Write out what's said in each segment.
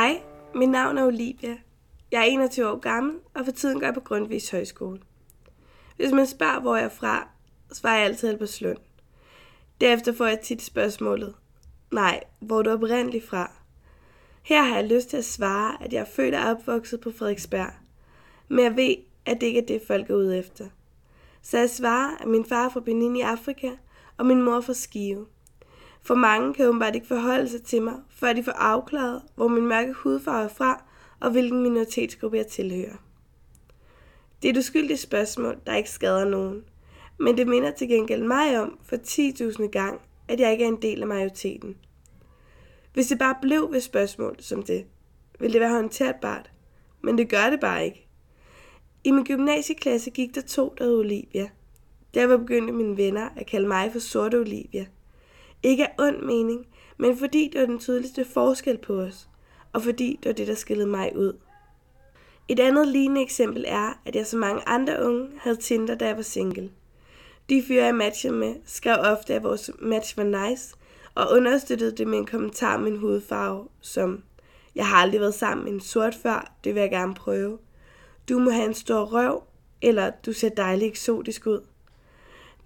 Hej, mit navn er Olivia. Jeg er 21 år gammel, og for tiden går jeg på Grundtvigs Højskole. Hvis man spørger, hvor jeg er fra, svarer jeg altid Albertslund. Derefter får jeg tit spørgsmålet, nej, hvor er du oprindeligt fra? Her har jeg lyst til at svare, at jeg er født og opvokset på Frederiksberg. Men jeg ved, at det ikke er det, folk er ude efter. Så jeg svarer, at min far er fra Benin i Afrika, og min mor er fra Skive. For mange kan åbenbart ikke forholde sig til mig, før de får afklaret, hvor min mørke hudfarve er fra, og hvilken minoritetsgruppe jeg tilhører. Det er et uskyldigt spørgsmål, der ikke skader nogen. Men det minder til gengæld mig om for 10.000 gang, at jeg ikke er en del af majoriteten. Hvis det bare blev ved spørgsmål som det, ville det være håndterbart. Men det gør det bare ikke. I min gymnasieklasse gik der to, der hed Olivia. Der begyndte mine venner at kalde mig for Sorte Olivia. Ikke af ond mening, men fordi det var den tydeligste forskel på os, og fordi det var det, der skillede mig ud. Et andet lignende eksempel er, at jeg som mange andre unge havde Tinder, da jeg var single. De fyre, jeg matchede med, skrev ofte, at vores match var nice, og understøttede det med en kommentar om min hudfarve, som Jeg har aldrig været sammen med en sort før, det vil jeg gerne prøve. Du må have en stor røv, eller du ser dejlig eksotisk ud.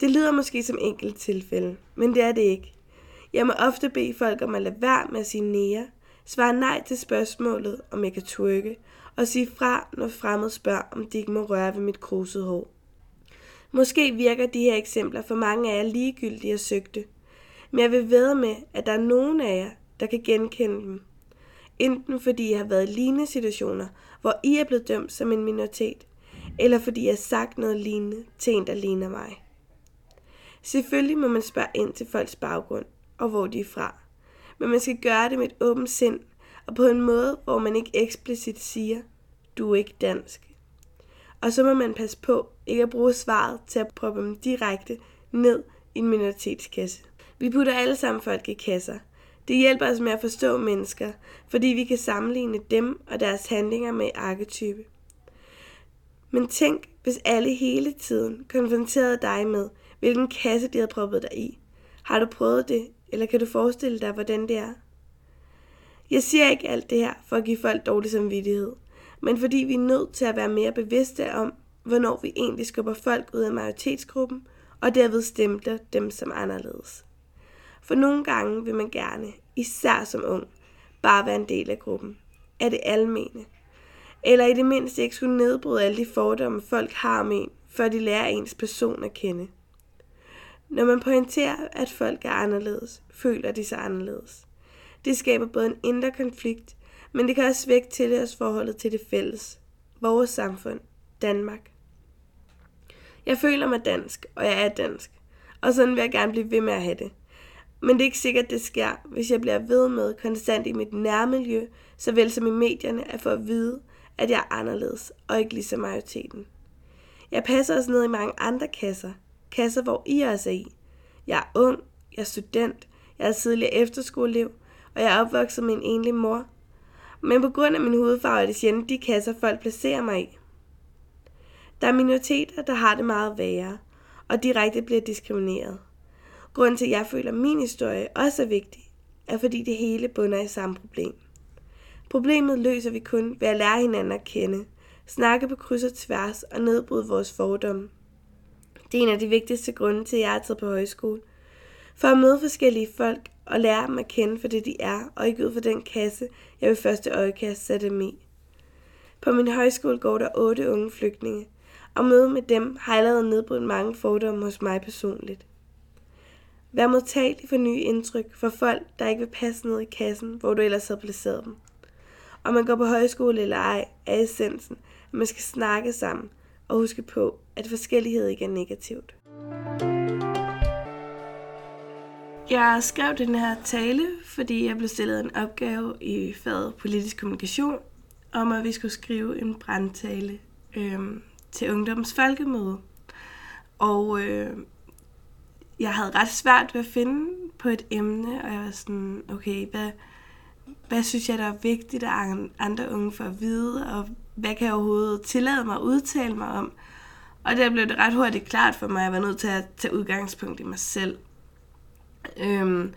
Det lyder måske som enkelt tilfælde, men det er det ikke. Jeg må ofte bede folk om at lade være med at sige nære, svare nej til spørgsmålet, om jeg kan twerke, og sige fra, når fremmed spørger, om de ikke må røre ved mit krusede hår. Måske virker de her eksempler for mange af jer ligegyldige og søgte, men jeg vil ved med, at der er nogen af jer, der kan genkende dem. Enten fordi jeg har været i lignende situationer, hvor I er blevet dømt som en minoritet, eller fordi jeg har sagt noget lignende til en, der ligner mig. Selvfølgelig må man spørge ind til folks baggrund og hvor de er fra, men man skal gøre det med et åbent sind og på en måde, hvor man ikke eksplicit siger, du er ikke dansk. Og så må man passe på ikke at bruge svaret til at proppe dem direkte ned i en minoritetskasse. Vi putter alle sammen folk i kasser. Det hjælper os med at forstå mennesker, fordi vi kan sammenligne dem og deres handlinger med arketype. Men tænk, hvis alle hele tiden konfronterede dig med, hvilken kasse de havde proppet dig i. Har du prøvet det, eller kan du forestille dig, hvordan det er? Jeg siger ikke alt det her for at give folk dårlig samvittighed, men fordi vi er nødt til at være mere bevidste om, hvornår vi egentlig skubber folk ud af majoritetsgruppen, og derved stemte dem som anderledes. For nogle gange vil man gerne, især som ung, bare være en del af gruppen. Er det almene? Eller i det mindste ikke skulle nedbryde alle de fordomme, folk har om en, før de lærer ens person at kende. Når man pointerer, at folk er anderledes, føler de sig anderledes. Det skaber både en indre konflikt, men det kan også vække tilhørsforholdet til det fælles, vores samfund, Danmark. Jeg føler mig dansk, og jeg er dansk, og sådan vil jeg gerne blive ved med at have det. Men det er ikke sikkert, det sker, hvis jeg bliver ved med konstant i mit nærmiljø, såvel som i medierne, at få at vide, at jeg er anderledes og ikke ligesom majoriteten. Jeg passer også ned i mange andre kasser kasse, hvor I også er i. Jeg er ung, jeg er student, jeg er tidligere efterskoleelev, og jeg er opvokset med en enlig mor. Men på grund af min hudfarve er det sjældent de kasser, folk placerer mig i. Der er minoriteter, der har det meget værre, og direkte bliver diskrimineret. Grunden til, at jeg føler, at min historie også er vigtig, er fordi det hele bunder i samme problem. Problemet løser vi kun ved at lære hinanden at kende, snakke på kryds og tværs og nedbryde vores fordomme. Det er en af de vigtigste grunde til, at jeg er taget på højskole. For at møde forskellige folk og lære dem at kende for det, de er, og ikke ud for den kasse, jeg ved første øjekast sætte dem i. På min højskole går der otte unge flygtninge, og møde med dem har allerede nedbrudt mange fordomme hos mig personligt. Vær modtagelig for nye indtryk for folk, der ikke vil passe ned i kassen, hvor du ellers havde placeret dem. Om man går på højskole eller ej, er essensen, at man skal snakke sammen og huske på, at forskellighed ikke er negativt. Jeg skrev den her tale, fordi jeg blev stillet en opgave i faget politisk kommunikation, om at vi skulle skrive en brandtale øh, til ungdoms folkemøde. Og øh, jeg havde ret svært ved at finde på et emne, og jeg var sådan, okay, hvad, hvad synes jeg, der er vigtigt, at andre unge får at vide, og hvad kan jeg overhovedet tillade mig at udtale mig om? Og der blev det ret hurtigt klart for mig, at jeg var nødt til at tage udgangspunkt i mig selv. Øhm,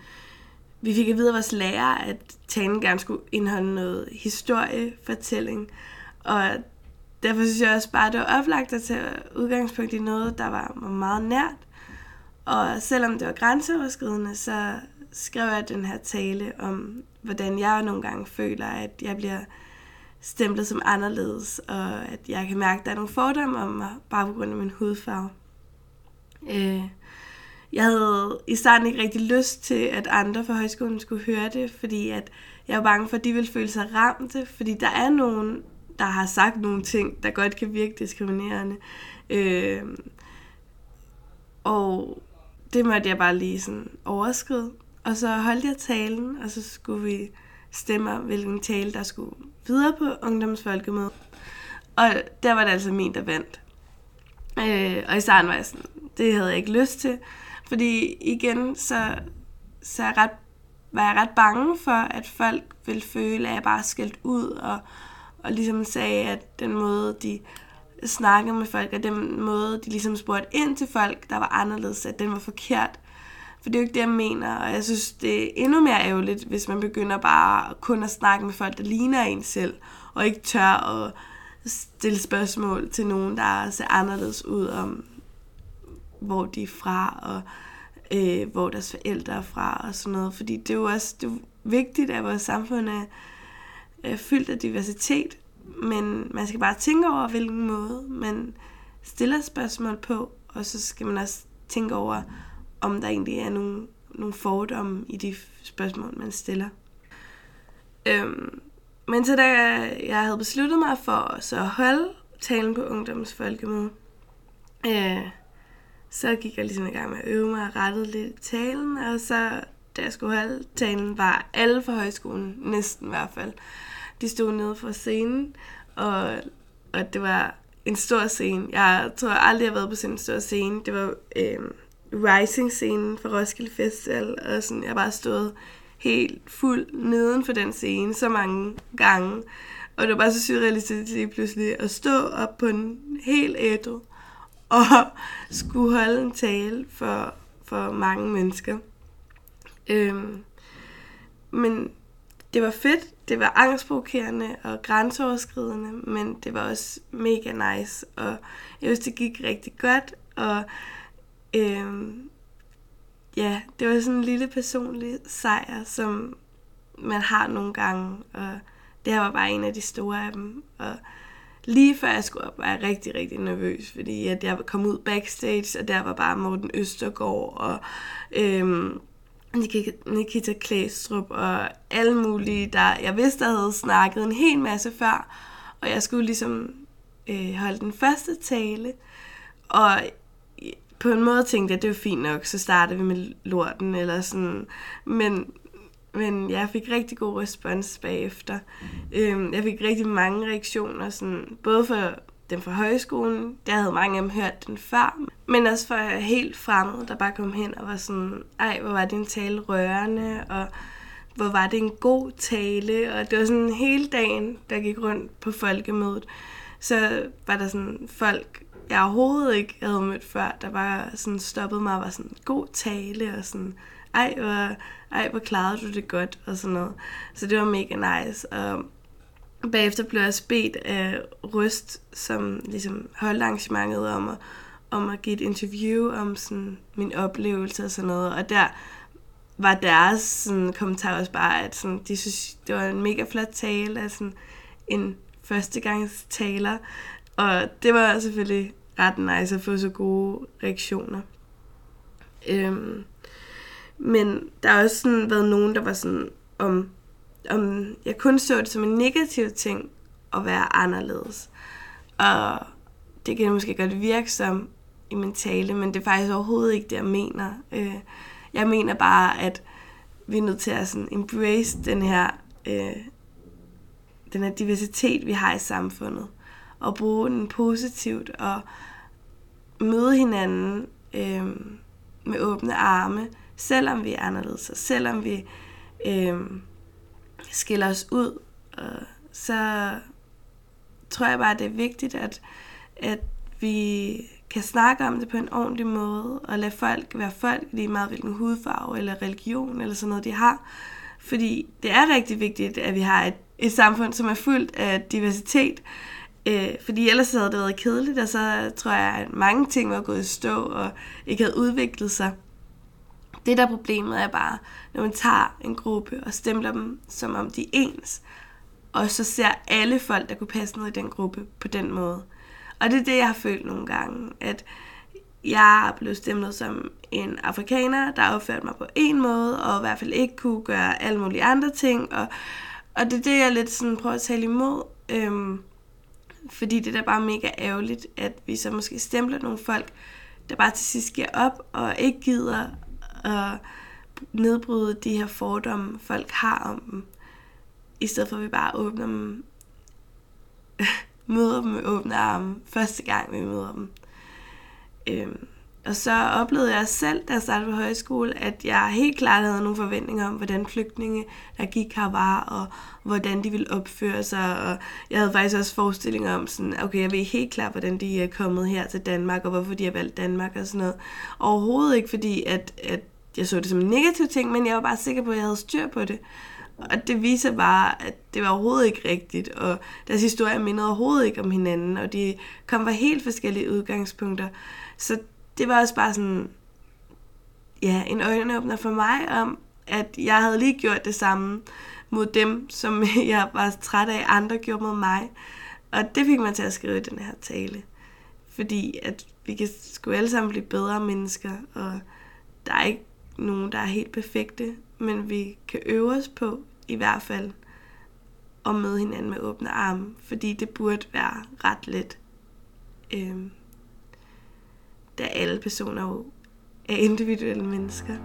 vi fik at vide af vores lærer, at talen gerne skulle indeholde noget historiefortælling. Og derfor synes jeg også bare, at det var oplagt at tage udgangspunkt i noget, der var meget nært. Og selvom det var grænseoverskridende, så skrev jeg den her tale om, hvordan jeg nogle gange føler, at jeg bliver stemplet som anderledes, og at jeg kan mærke, at der er nogle fordomme om mig, bare på grund af min hudfarve. Øh, jeg havde i starten ikke rigtig lyst til, at andre fra højskolen skulle høre det, fordi at jeg var bange for, at de ville føle sig ramte, fordi der er nogen, der har sagt nogle ting, der godt kan virke diskriminerende. Øh, og det måtte jeg bare lige sådan overskride. Og så holdt jeg talen, og så skulle vi stemmer, hvilken tale, der skulle videre på ungdomsfolkemødet. Og der var det altså min, der vandt. Øh, og i starten var jeg sådan, det havde jeg ikke lyst til. Fordi igen, så, så jeg ret, var jeg ret bange for, at folk ville føle, at jeg bare skældt ud, og, og ligesom sagde, at den måde, de snakkede med folk, og den måde, de ligesom spurgte ind til folk, der var anderledes, at den var forkert. For det er jo ikke det, jeg mener, og jeg synes, det er endnu mere ærgerligt, hvis man begynder bare kun at snakke med folk, der ligner en selv, og ikke tør at stille spørgsmål til nogen, der ser anderledes ud om, hvor de er fra, og øh, hvor deres forældre er fra, og sådan noget. Fordi det er jo også det er vigtigt, at vores samfund er, er fyldt af diversitet, men man skal bare tænke over, hvilken måde man stiller spørgsmål på, og så skal man også tænke over, om der egentlig er nogle, nogle fordomme i de spørgsmål, man stiller. Øhm, men så da jeg havde besluttet mig for så at holde talen på Ungdommens Folkemøde, øh, så gik jeg ligesom i gang med at øve mig og rettede lidt talen, og så da jeg skulle holde talen, var alle fra højskolen, næsten i hvert fald, de stod nede for scenen, og, og det var en stor scene. Jeg tror aldrig, jeg har været på sådan en stor scene. Det var øh, Rising-scenen for Roskilde Festival, og sådan, jeg bare stået helt fuld neden for den scene så mange gange. Og det var bare så surrealistisk lige pludselig at stå op på en helt ædru og skulle holde en tale for, for mange mennesker. Øhm, men det var fedt, det var angstprovokerende og grænseoverskridende, men det var også mega nice, og jeg synes, det gik rigtig godt, og øhm, ja, det var sådan en lille personlig sejr, som man har nogle gange, og det her var bare en af de store af dem, og lige før jeg skulle op, var jeg rigtig, rigtig nervøs, fordi at jeg kom ud backstage, og der var bare Morten Østergaard og øhm, Nikita Klæstrup og alle mulige, der jeg vidste, der havde snakket en hel masse før, og jeg skulle ligesom øh, holde den første tale, og på en måde tænkte jeg, at det var fint nok, så startede vi med lorten, eller sådan, men men jeg fik rigtig god respons bagefter. Øhm, jeg fik rigtig mange reaktioner, sådan, både for dem fra højskolen, der havde mange af dem hørt den før, men også for helt fremmede, der bare kom hen og var sådan, ej, hvor var din tale rørende, og hvor var det en god tale, og det var sådan hele dagen, der gik rundt på folkemødet, så var der sådan folk, jeg overhovedet ikke havde mødt før, der bare sådan stoppede mig og var sådan, god tale, og sådan, ej, hvor, ej, hvor klarede du det godt, og sådan noget. Så det var mega nice. Og bagefter blev jeg bedt af Røst, som ligesom holdt arrangementet om at, om at give et interview om sådan min oplevelse og sådan noget. Og der var deres sådan, kommentar også bare, at sådan, de synes, det var en mega flot tale af sådan en førstegangstaler. Og det var selvfølgelig ret nice at få så gode reaktioner. Øhm, men der har også sådan været nogen, der var sådan, om, om jeg kun så det som en negativ ting at være anderledes. Og det kan måske godt virke som i min tale, men det er faktisk overhovedet ikke det, jeg mener. Øh, jeg mener bare, at vi er nødt til at sådan embrace den her, øh, den her diversitet, vi har i samfundet, og bruge den positivt, og møde hinanden øh, med åbne arme, selvom vi er anderledes, og selvom vi øh, skiller os ud, øh, så tror jeg bare, det er vigtigt, at, at vi kan snakke om det på en ordentlig måde, og lade folk være folk, lige meget hvilken hudfarve eller religion eller sådan noget, de har. Fordi det er rigtig vigtigt, at vi har et, et samfund, som er fuldt af diversitet. Øh, fordi ellers havde det været kedeligt, og så tror jeg, at mange ting var gået i stå og ikke havde udviklet sig. Det der problemet er bare, når man tager en gruppe og stempler dem, som om de er ens, og så ser alle folk, der kunne passe ned i den gruppe på den måde. Og det er det, jeg har følt nogle gange, at jeg blev stemplet som en afrikaner, der opførte mig på en måde, og i hvert fald ikke kunne gøre alle mulige andre ting. Og, og det er det, jeg lidt sådan prøver at tale imod. Øhm, fordi det er da bare mega ærgerligt, at vi så måske stempler nogle folk, der bare til sidst giver op, og ikke gider at nedbryde de her fordomme, folk har om dem, i stedet for at vi bare åbner dem, møder dem med åbne arme, første gang vi møder dem. Øhm, og så oplevede jeg selv, da jeg startede på højskole, at jeg helt klart havde nogle forventninger om, hvordan flygtninge, der gik her, var, og hvordan de ville opføre sig. Og jeg havde faktisk også forestillinger om, sådan, okay, jeg ved helt klart, hvordan de er kommet her til Danmark, og hvorfor de har valgt Danmark og sådan noget. Overhovedet ikke, fordi at, at jeg så det som en negativ ting, men jeg var bare sikker på, at jeg havde styr på det. Og det viser bare, at det var overhovedet ikke rigtigt, og deres historie mindede overhovedet ikke om hinanden, og de kom fra helt forskellige udgangspunkter. Så det var også bare sådan, ja, en øjenåbner for mig om, at jeg havde lige gjort det samme mod dem, som jeg var træt af, andre gjorde mod mig. Og det fik mig til at skrive i den her tale. Fordi at vi kan sgu alle sammen blive bedre mennesker, og der er ikke nogen, der er helt perfekte, men vi kan øve os på i hvert fald at møde hinanden med åbne arme, fordi det burde være ret let. Øhm, da alle personer jo er individuelle mennesker.